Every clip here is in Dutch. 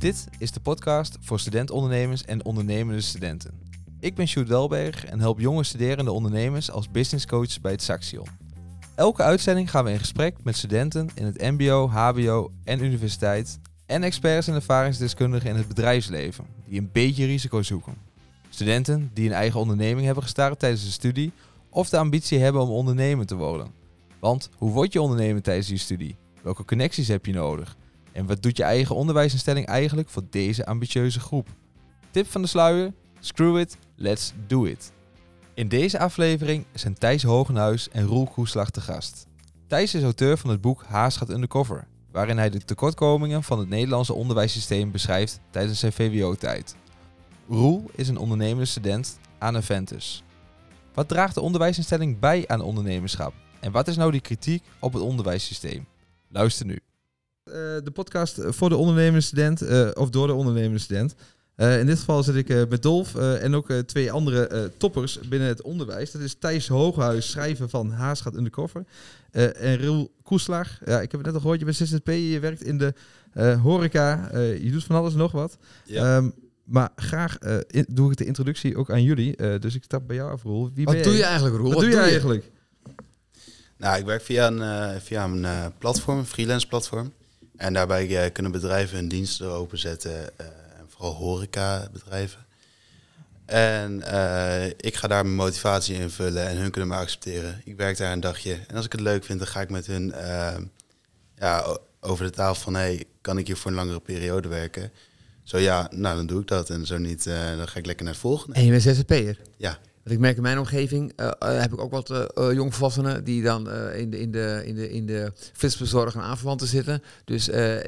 Dit is de podcast voor studentondernemers en ondernemende studenten. Ik ben Sjoerd Welberg en help jonge studerende ondernemers als business coach bij het Saxion. Elke uitzending gaan we in gesprek met studenten in het mbo, hbo en universiteit en experts en ervaringsdeskundigen in het bedrijfsleven die een beetje risico zoeken. Studenten die een eigen onderneming hebben gestart tijdens de studie of de ambitie hebben om ondernemer te worden. Want hoe word je ondernemer tijdens je studie? Welke connecties heb je nodig? En wat doet je eigen onderwijsinstelling eigenlijk voor deze ambitieuze groep? Tip van de sluier: screw it, let's do it. In deze aflevering zijn Thijs Hogenhuis en Roel Koeslag te gast. Thijs is auteur van het boek Haas gaat undercover, waarin hij de tekortkomingen van het Nederlandse onderwijssysteem beschrijft tijdens zijn VWO-tijd. Roel is een ondernemende student aan Aventus. Wat draagt de onderwijsinstelling bij aan ondernemerschap? En wat is nou die kritiek op het onderwijssysteem? Luister nu. Eh, de podcast voor de ondernemende student, eh, of door de ondernemende student. Eh, in dit geval zit ik met Dolf en ook twee andere toppers binnen het onderwijs. Dat is Thijs Hooghuis, schrijver van Haas gaat undercover. en Riel Koeslag. Ja, ik heb het net al gehoord, je bent ZZP, je werkt in de horeca. je doet van alles nog wat. Ja. Ehm, maar graag doe ik de introductie ook aan jullie. dus ik stap bij jou af, Roel. Wie wat doe je eigenlijk, Roel? Wat, doe je eigenlijk? Nou, ik werk via een, via een platform, een freelance platform. En daarbij uh, kunnen bedrijven hun diensten openzetten, uh, vooral horecabedrijven. En uh, ik ga daar mijn motivatie invullen en hun kunnen me accepteren. Ik werk daar een dagje. En als ik het leuk vind, dan ga ik met hun ja, over de tafel van... hey, kan ik hier voor een langere periode werken? Zo ja, nou dan doe ik dat. En zo niet, dan ga ik lekker naar het volgende. En je bent zzp'er? Ja. Want ik merk in mijn omgeving, uh, heb ik ook wat uh, jongvolwassenen die dan in, de, in, de, in, de, in de flitsbezorg en aanverwanten zitten. Dus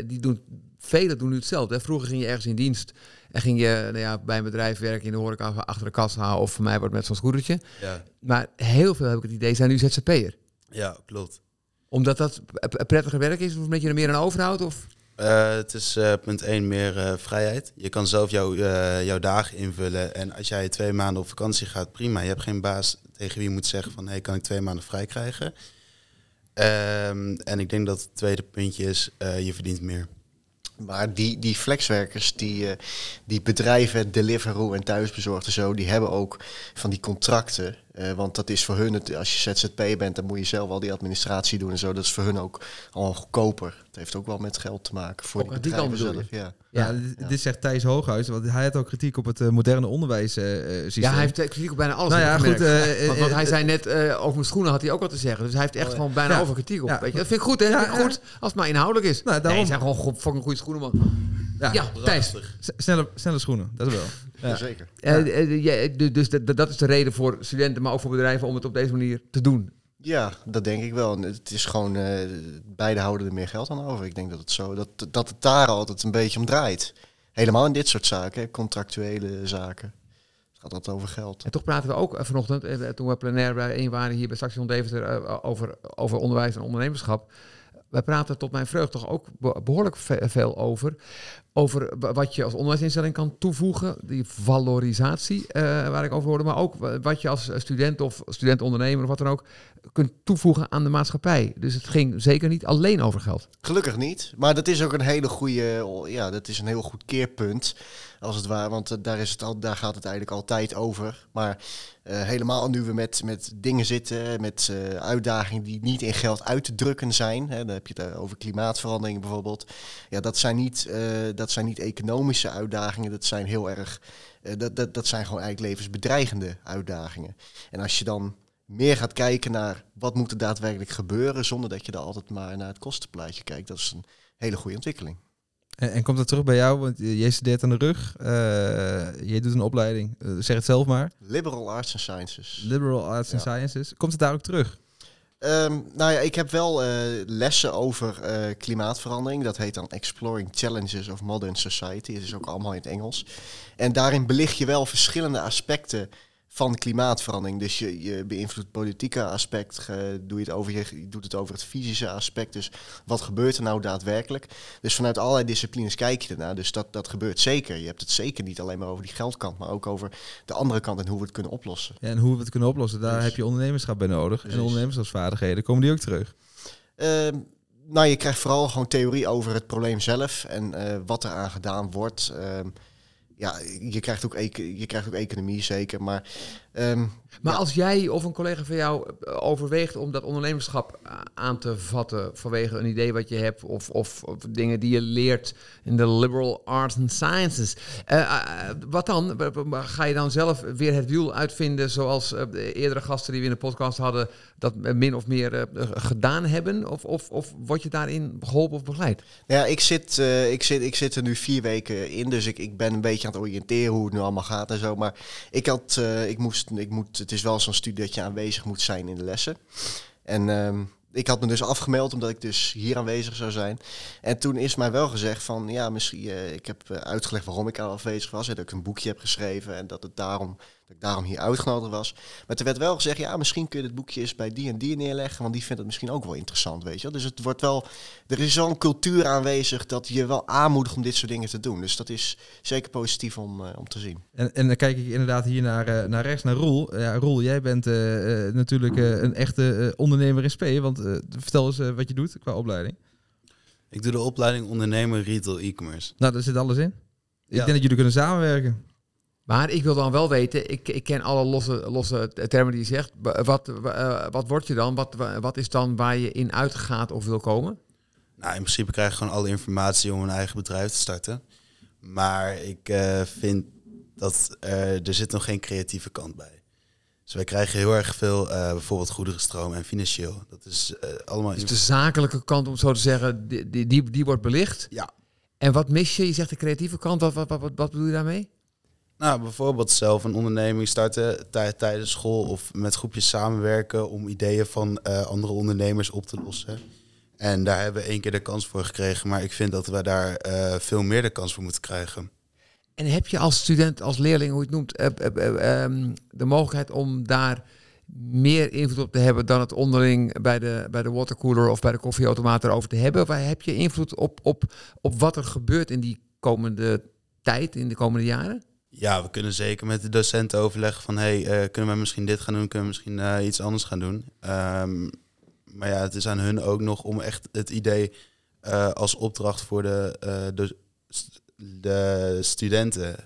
die doen, velen doen nu hetzelfde. Hè. Vroeger ging je ergens in dienst en ging je nou ja, bij een bedrijf werken in de horeca achter de kassa of voor mij wordt met zo'n scootertje. Ja. Maar heel veel heb ik het idee zijn nu ZZP'er. Ja, klopt. Omdat dat prettiger werk is of omdat je er meer aan overhoudt? Of? Uh, het is uh, punt 1 meer uh, vrijheid. Je kan zelf jouw, jouw dagen invullen. En als jij twee maanden op vakantie gaat, prima. Je hebt geen baas tegen wie je moet zeggen van... hé, hey, kan ik twee maanden vrij krijgen? Um, en ik denk dat het tweede puntje is, je verdient meer. Maar die, die flexwerkers, die, die bedrijven, Deliveroo en thuisbezorgd zo... die hebben ook van die contracten uh, want dat is voor hun, het, als je ZZP bent, dan moet je zelf al die administratie doen en zo. Dat is voor hun ook al goedkoper. Het heeft ook wel met geld te maken voor die bedrijven zelf. Ja. Ja, ja, dit zegt Thijs Hooghuis, want hij had ook kritiek op het uh, moderne onderwijssysteem. Uh, ja, hij heeft kritiek op bijna alles. Nou ja, goed, want, want, hij zei net over mijn schoenen had hij ook wat te zeggen. Dus hij heeft echt oh, gewoon bijna over kritiek op. Weet je? Dat vind ik goed, hè? Dat vind ik goed als het maar inhoudelijk is. Nou, daarom... Nee, zijn gewoon fucking goede schoenen, man. Ja, ja Thijs. Snelle, snelle schoenen, dat is wel. Ja. Zeker. Uh, dus dat is de reden voor studenten, maar ook voor bedrijven om het op deze manier te doen. Ja, dat denk ik wel. Het is gewoon, uh, beide houden er meer geld aan over. Ik denk dat het zo, dat, dat het daar altijd een beetje om draait. Helemaal in dit soort zaken, contractuele zaken. Het gaat altijd over geld. En toch praten we ook vanochtend, toen we plenair bij een waren hier bij Station Deventer, over, over onderwijs en ondernemerschap. Wij praten tot mijn vreugd toch ook behoorlijk veel over over wat je als onderwijsinstelling kan toevoegen, die valorisatie uh, waar ik over hoorde, maar ook wat je als student of student-ondernemer of wat dan ook kunt toevoegen aan de maatschappij. Dus het ging zeker niet alleen over geld. Gelukkig niet, maar dat is ook een hele goede, ja, dat is een heel goed keerpunt als het ware, want eh, daar, is het al, daar gaat het eigenlijk altijd over. Maar uh, helemaal nu we met, met dingen zitten, met uitdagingen die niet in geld uit te drukken zijn. Hè, dan heb je het over klimaatverandering bijvoorbeeld. Ja, dat zijn niet, dat zijn niet economische uitdagingen, dat zijn heel erg, uh, dat, dat, dat zijn gewoon eigenlijk levensbedreigende uitdagingen. En als je dan meer gaat kijken naar wat moet er daadwerkelijk gebeuren, zonder dat je er altijd maar naar het kostenplaatje kijkt, dat is een hele goede ontwikkeling. En, en komt dat terug bij jou? Want jij studeert aan de rug. Uh, jij doet een opleiding. Uh, zeg het zelf maar. Liberal Arts and Sciences. Liberal Arts ja. and Sciences. Komt het daar ook terug? Um, nou ja, ik heb wel uh, lessen over uh, klimaatverandering. Dat heet dan Exploring Challenges of Modern Society. Het is ook allemaal in het Engels. En daarin belicht je wel verschillende aspecten van klimaatverandering. Dus je, je beïnvloedt politieke aspect, doe je, het over, je doet het over het fysische aspect. Dus wat gebeurt er nou daadwerkelijk? Dus vanuit allerlei disciplines kijk je ernaar. Dus dat, dat gebeurt zeker. Je hebt het zeker niet alleen maar over die geldkant, maar ook over de andere kant en hoe we het kunnen oplossen. Ja, en hoe we het kunnen oplossen, daar dus- heb je ondernemerschap bij nodig. En ondernemerschapsvaardigheden, komen die ook terug? Uh, nou, je krijgt vooral gewoon theorie over het probleem zelf en eh, wat er aan gedaan wordt. Ehm, ja, je krijgt, ook je krijgt ook economie zeker, maar... ehm, Maar ja. als jij of een collega van jou eh, overweegt om dat ondernemerschap a- aan te vatten vanwege een idee wat je hebt of, of, of dingen die je leert in de liberal arts and sciences, eh, eh, wat dan? Ga je dan zelf weer het wiel uitvinden zoals eh, de eerdere gasten die we in de podcast hadden dat eh, min of meer eh, gedaan hebben? Of, of, of word je daarin geholpen of begeleid? Nou Ja, ik zit, eh, ik, zit, ik zit er nu vier weken in, dus ik, ik ben een beetje aan het oriënteren hoe het nu allemaal gaat en zo. Maar ik had, eh, ik moest, ik moet, het is wel zo'n studie dat je aanwezig moet zijn in de lessen. En ehm, ik had me dus afgemeld omdat ik dus hier aanwezig zou zijn. En toen is mij wel gezegd van, ja, misschien, eh, ik heb eh, uitgelegd waarom ik afwezig was. En dat ik een boekje heb geschreven en dat, het daarom, ik daarom hier uitgenodigd was. Maar er werd wel gezegd, ja, misschien kun je dit boekje eens bij die en die neerleggen, want die vindt het misschien ook wel interessant, weet je wel. Dus het wordt wel, er is zo'n cultuur aanwezig dat je wel aanmoedigt om dit soort dingen te doen. Dus dat is zeker positief om, eh, om te zien. En, en dan kijk ik inderdaad hier naar, eh, naar rechts, naar Roel. Ja, Roel, jij bent eh, natuurlijk eh, een echte eh, ondernemer in SP. Want eh, vertel eens wat je doet qua opleiding. Ik doe de opleiding ondernemer retail e-commerce. Nou, daar zit alles in. Ik Ja. denk dat jullie kunnen samenwerken. Maar ik wil dan wel weten, ik, ik ken alle losse, losse termen die je zegt. Wat, eh, wat word je dan? Wat, wat is dan waar je in uitgaat of wil komen? Nou, in principe krijg je gewoon alle informatie om een eigen bedrijf te starten. Maar ik eh, vind dat er zit nog geen creatieve kant bij. Dus wij krijgen heel erg veel, eh, bijvoorbeeld goederenstroom en financieel. Dat is allemaal... Dus de zakelijke kant, om het zo te zeggen, die, die, die, die wordt belicht. Ja. En wat mis je? Je zegt de creatieve kant. Wat, wat, wat, wat, wat bedoel je daarmee? Nou, bijvoorbeeld zelf een onderneming starten tij- tijdens school of met groepjes samenwerken om ideeën van eh, andere ondernemers op te lossen. En daar hebben we één keer de kans voor gekregen, maar ik vind dat we daar eh, veel meer de kans voor moeten krijgen. En heb je als student, als leerling, hoe je het noemt, eh, eh, eh, ehm, de mogelijkheid om daar meer invloed op te hebben dan het onderling bij de, bij de watercooler of bij de koffieautomaat erover te hebben? Of heb je invloed op, op, op wat er gebeurt in die komende tijd, in de komende jaren? Ja, we kunnen zeker met de docenten overleggen van hey, eh, kunnen we misschien dit gaan doen, kunnen we misschien eh, iets anders gaan doen. Ehm, maar ja, het is aan hun ook nog om echt het idee eh, als opdracht voor de, de, de studenten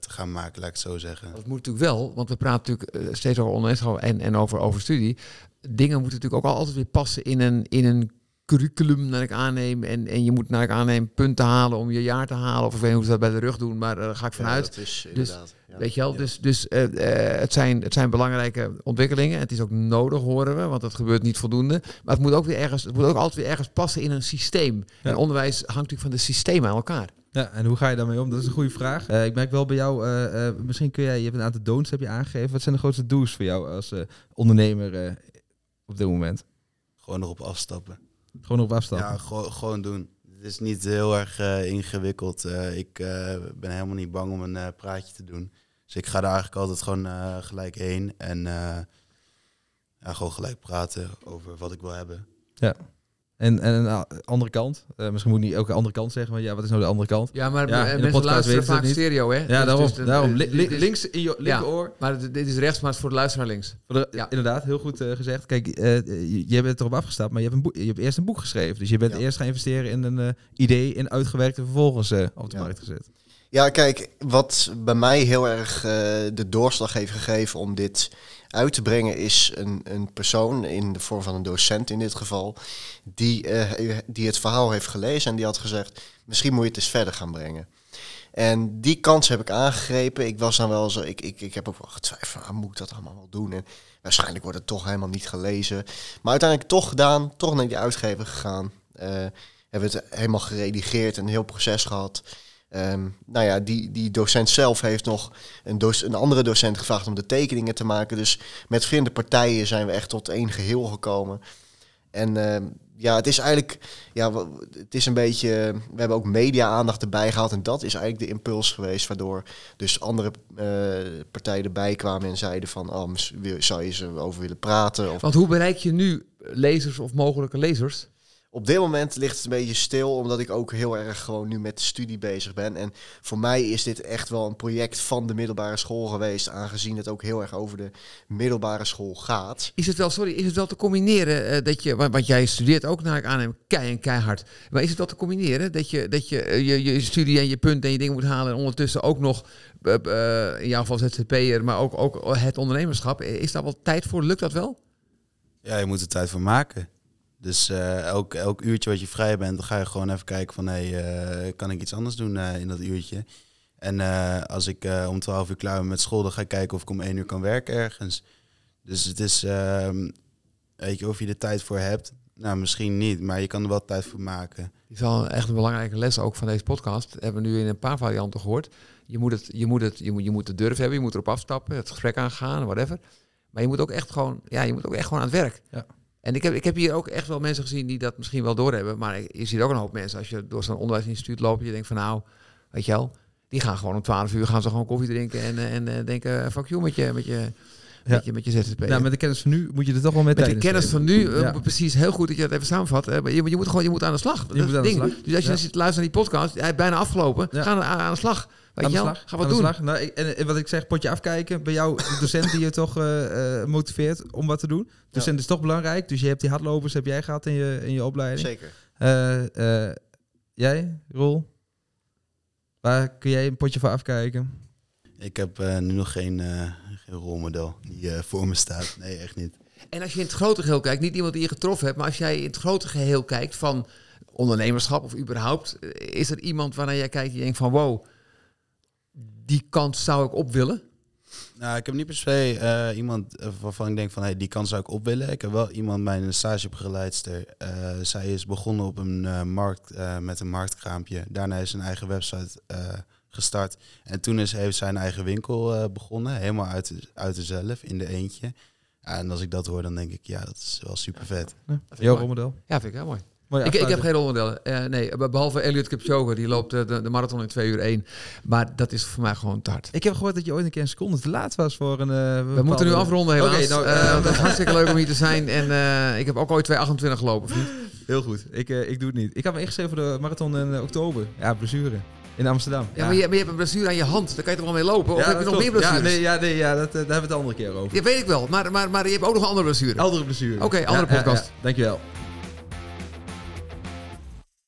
te gaan maken, laat ik het zo zeggen. Dat moet natuurlijk wel, want we praten natuurlijk steeds over ondernemerschap en, en over, over studie. Dingen moeten natuurlijk ook altijd weer passen in een, in een curriculum, naar ik aanneem. En, en je moet, naar ik aanneem, punten halen om je jaar te halen. Of ik weet niet hoe ze dat bij de rug doen, maar eh, daar ga ik vanuit. Ja, dat is Dus, inderdaad. ja. Weet je wel, Ja. dus, dus eh, eh, het, zijn, het zijn belangrijke ontwikkelingen. Het is ook nodig, horen we, want het gebeurt niet voldoende. Maar het moet ook weer ergens, het moet ook altijd weer ergens passen in een systeem. Ja. En onderwijs hangt natuurlijk van de systemen aan elkaar. Ja, en hoe ga je daarmee om? Dat is een goede vraag. Eh, ik merk wel bij jou, eh, eh, misschien kun jij, je hebt een aantal don'ts heb je aangegeven. Wat zijn de grootste do's voor jou als eh, ondernemer eh, op dit moment? Gewoon erop afstappen. Gewoon op afstand. Ja, gewoon gewoon doen. Het is niet heel erg eh, ingewikkeld. Eh, ik eh, ben helemaal niet bang om een praatje te doen. Dus ik ga daar eigenlijk altijd gewoon gelijk heen. En ja, gewoon gelijk praten over wat ik wil hebben. En, en een andere kant, eh, misschien moet ik niet elke andere kant zeggen, maar ja, wat is nou de andere kant? Ja, maar Ja, eh, in de mensen podcast luisteren vaak stereo, hè? Ja, Dus- daarom. dus de- daarom. Li- li- links in je linkeroor. Maar dit is rechts, maar het is voor de luisteraar links. De- Ja. Inderdaad, heel goed eh, gezegd. Kijk, eh, je, je bent erop afgestapt, maar je hebt, een je hebt eerst een boek geschreven. Dus je bent Ja. eerst gaan investeren in een eh, idee en uitgewerkt en vervolgens op de Ja. markt gezet. Ja, kijk, wat bij mij heel erg eh, de doorslag heeft gegeven om dit uit te brengen, is een, een persoon, in de vorm van een docent in dit geval, die, eh, die het verhaal heeft gelezen en die had gezegd, misschien moet je het eens verder gaan brengen. En die kans heb ik aangegrepen. Ik was dan wel zo, ik, ik, ik heb ook wel getwijfeld, ah, moet ik dat allemaal wel doen? En waarschijnlijk wordt het toch helemaal niet gelezen. Maar uiteindelijk toch gedaan, toch naar die uitgever gegaan. Eh, hebben het helemaal geredigeerd, een heel proces gehad. Ehm, nou ja, die, die docent zelf heeft nog een, een andere docent gevraagd om de tekeningen te maken. Dus met verschillende partijen zijn we echt tot één geheel gekomen. En ehm, ja, het is eigenlijk, ja, het is een beetje, we hebben ook media-aandacht erbij gehaald. En dat is eigenlijk de impuls geweest, waardoor dus andere eh, partijen erbij kwamen en zeiden van, oh, zou je ze over willen praten? Of, Want hoe bereik je nu lezers of mogelijke lezers? Op dit moment ligt het een beetje stil, omdat ik ook heel erg gewoon nu met de studie bezig ben. En voor mij is dit echt wel een project van de middelbare school geweest, aangezien het ook heel erg over de middelbare school gaat. Is het wel, sorry, is het wel te combineren eh, dat je, want, jij studeert ook naar ik aanneem kei en keihard. Maar is het wel te combineren dat je, dat je eh, je, je studie en je punten en je dingen moet halen en ondertussen ook nog, eh, eh, in jouw geval ZZP'er, maar ook, ook het ondernemerschap. Is daar wel tijd voor? Lukt dat wel? Ja, je moet er tijd voor maken. Dus eh, elk, elk uurtje wat je vrij bent, dan ga je gewoon even kijken van... hé, hey, kan ik iets anders doen eh, in dat uurtje? En eh, als ik eh, om 12 uur klaar ben met school, dan ga ik kijken of ik om 1 uur kan werken ergens. Dus het is, ehm, weet je, of je er tijd voor hebt. Nou, misschien niet, maar je kan er wel tijd voor maken. Die is wel echt een belangrijke les ook van deze podcast. Dat hebben we nu in een paar varianten gehoord. Je moet het, je moet het, je moet, je moet het durf hebben, je moet erop afstappen, het gesprek aangaan, whatever. Maar je moet ook echt gewoon, ja, je moet ook echt gewoon aan het werk. Ja. En ik heb, ik heb hier ook echt wel mensen gezien die dat misschien wel doorhebben. Maar je ziet ook een hoop mensen als je door zo'n onderwijsinstituut loopt. Je denkt van nou, weet je wel, die gaan gewoon om 12 uur gaan ze gewoon koffie drinken en, eh, en, en denken fuck you met je, met je, met je, met je ZZP. Nou, met de kennis van nu moet je er toch wel mee Met de kennis van nu, eh, Ja. precies heel goed dat je dat even samenvat. eh, je, je moet gewoon je moet aan de slag. Dat is moet aan de slag. Dus als je Ja. dan zit te luisteren naar die podcast, hij is bijna afgelopen. Ga aan, aan de slag. Weet Aan je de wel? slag. Ga wat aan de doen. slag. Nou, ik- en, en wat ik zeg, potje afkijken. Bij jou, de docent die je toch eh, eh, motiveert om wat te doen. Docent is toch belangrijk. Dus je hebt die hardlopers heb jij gehad in je, in je opleiding. Zeker. Eh, eh, jij, Roel? Waar kun jij een potje voor afkijken? Ik heb eh, nu nog geen, eh, geen rolmodel die eh, voor me staat. Nee, echt niet. En als je in het grote geheel kijkt, niet iemand die je getroffen hebt, maar als jij in het grote geheel kijkt van ondernemerschap of überhaupt, is er iemand waarnaar jij kijkt die denkt van wow, die kant zou ik op willen? Nou, ik heb niet per se eh, iemand eh, waarvan ik denk van hey, die kans zou ik op willen. Ik heb wel iemand, mijn stagebegeleidster. eh zij is begonnen op een eh, markt eh, met een marktkraampje. Daarna is een eigen website eh, gestart. En toen is, heeft zij een eigen winkel eh, begonnen. Helemaal uit, uit zelf in de eentje. Ja, en als ik dat hoor, dan denk ik, ja, dat is wel super vet. vind ik Jouw mooi. rolmodel? Ja, vind ik heel mooi. Mooi ik, ik heb geen rolmodellen. Eh, nee, be- behalve Elliot Kipchoge, die loopt eh, de, de marathon in 2 uur 1. Maar dat is voor mij gewoon te hard. Ik heb gehoord dat je ooit een keer een seconde te laat was voor een... eh, We moeten nu afronden helaas. Nou, het is hartstikke leuk om hier te zijn. En eh, ik heb ook ooit 228 gelopen, vriend. Heel goed. Ik, eh, ik doe het niet. Ik heb me ingeschreven voor de marathon in oktober. Ja, blessure. In Amsterdam. Ja, Maar, je, maar je hebt een blessure aan je hand. Daar kan je toch wel mee lopen? Of Ja, heb je nog meer blessures? Ja, nee, ja, nee, ja dat, daar hebben we het de andere keer over. Ja, weet ik wel. Maar, maar, maar je hebt ook nog een andere blessure. Andere blessure. Oké, andere podcast. ja. Dankjewel.